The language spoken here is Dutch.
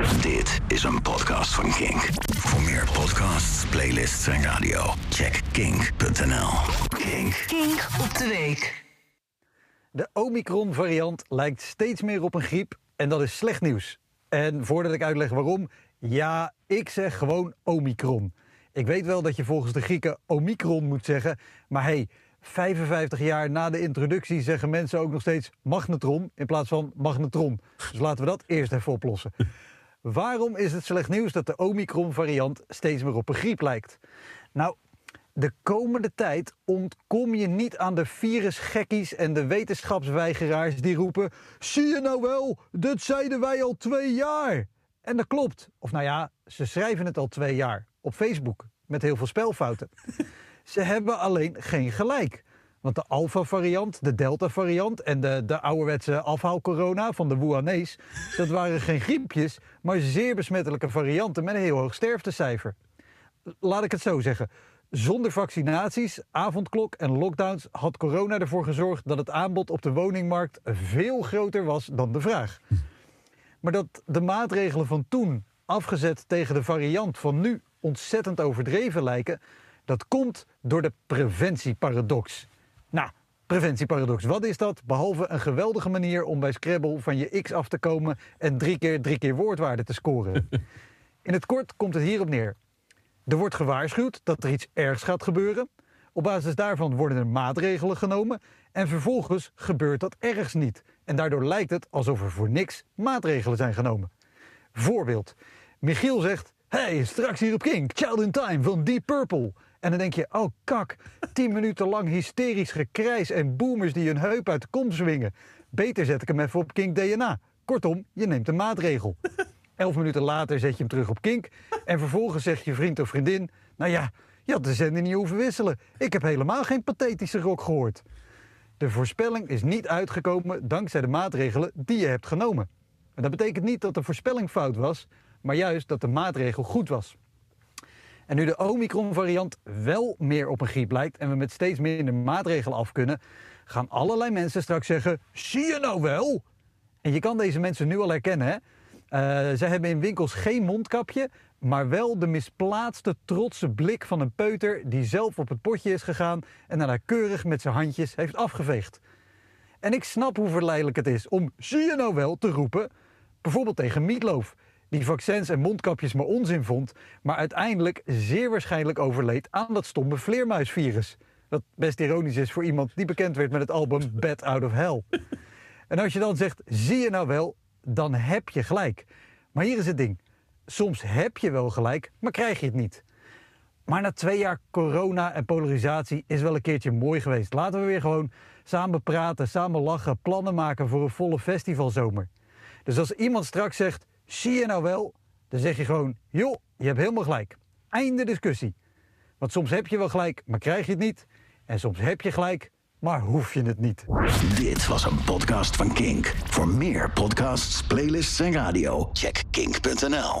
Dit is een podcast van Kink. Voor meer podcasts, playlists en radio, check kink.nl. Kink. Kink op de week. De Omicron-variant lijkt steeds meer op een griep en dat is slecht nieuws. En voordat ik uitleg waarom, ja, ik zeg gewoon Omicron. Ik weet wel dat je volgens de Grieken Omicron moet zeggen, maar hey, 55 jaar na de introductie zeggen mensen ook nog steeds magnetron in plaats van magnetron. Dus laten we dat eerst even oplossen. Waarom is het slecht nieuws dat de Omicron-variant steeds meer op een griep lijkt? Nou, de komende tijd ontkom je niet aan de virusgekkies en de wetenschapsweigeraars die roepen: Zie je nou wel, dat zeiden wij al twee jaar. En dat klopt. Of nou ja, ze schrijven het al twee jaar op Facebook met heel veel spelfouten. ze hebben alleen geen gelijk. Want de Alpha-variant, de Delta-variant en de, de ouderwetse afhaal-corona van de Wuhanees... dat waren geen griepjes, maar zeer besmettelijke varianten met een heel hoog sterftecijfer. Laat ik het zo zeggen. Zonder vaccinaties, avondklok en lockdowns had corona ervoor gezorgd dat het aanbod op de woningmarkt veel groter was dan de vraag. Maar dat de maatregelen van toen, afgezet tegen de variant van nu, ontzettend overdreven lijken, dat komt door de preventieparadox. Nou, preventieparadox, wat is dat? Behalve een geweldige manier om bij Scrabble van je x af te komen en drie keer drie keer woordwaarde te scoren. In het kort komt het hierop neer. Er wordt gewaarschuwd dat er iets ergs gaat gebeuren. Op basis daarvan worden er maatregelen genomen en vervolgens gebeurt dat ergens niet. En daardoor lijkt het alsof er voor niks maatregelen zijn genomen. Voorbeeld. Michiel zegt, hey, straks hier op King, Child in Time van Deep Purple. En dan denk je, oh kak, tien minuten lang hysterisch gekrijs en boomers die hun heup uit de kom zwingen. Beter zet ik hem even op Kink DNA. Kortom, je neemt een maatregel. Elf minuten later zet je hem terug op Kink. En vervolgens zegt je vriend of vriendin, nou ja, je had de zender niet hoeven wisselen. Ik heb helemaal geen pathetische rock gehoord. De voorspelling is niet uitgekomen dankzij de maatregelen die je hebt genomen. En dat betekent niet dat de voorspelling fout was, maar juist dat de maatregel goed was. En nu de Omicron-variant wel meer op een griep lijkt en we met steeds minder maatregelen af kunnen, gaan allerlei mensen straks zeggen: Zie je nou wel? En je kan deze mensen nu al herkennen. Hè? Uh, zij hebben in winkels geen mondkapje, maar wel de misplaatste trotse blik van een peuter die zelf op het potje is gegaan en daarna keurig met zijn handjes heeft afgeveegd. En ik snap hoe verleidelijk het is om zie je nou wel te roepen, bijvoorbeeld tegen Meatloaf, die vaccins en mondkapjes maar onzin vond, maar uiteindelijk zeer waarschijnlijk overleed aan dat stomme vleermuisvirus. Dat best ironisch is voor iemand die bekend werd met het album Bad Out of Hell. En als je dan zegt, zie je nou wel, dan heb je gelijk. Maar hier is het ding. Soms heb je wel gelijk, maar krijg je het niet. Maar na twee jaar corona en polarisatie is wel een keertje mooi geweest. Laten we weer gewoon samen praten, samen lachen, plannen maken voor een volle festivalzomer. Dus als iemand straks zegt, zie je nou wel, dan zeg je gewoon, joh, je hebt helemaal gelijk. Einde discussie. Want soms heb je wel gelijk, maar krijg je het niet. En soms heb je gelijk, maar hoef je het niet. Dit was een podcast van Kink. Voor meer podcasts, playlists en radio, check kink.nl.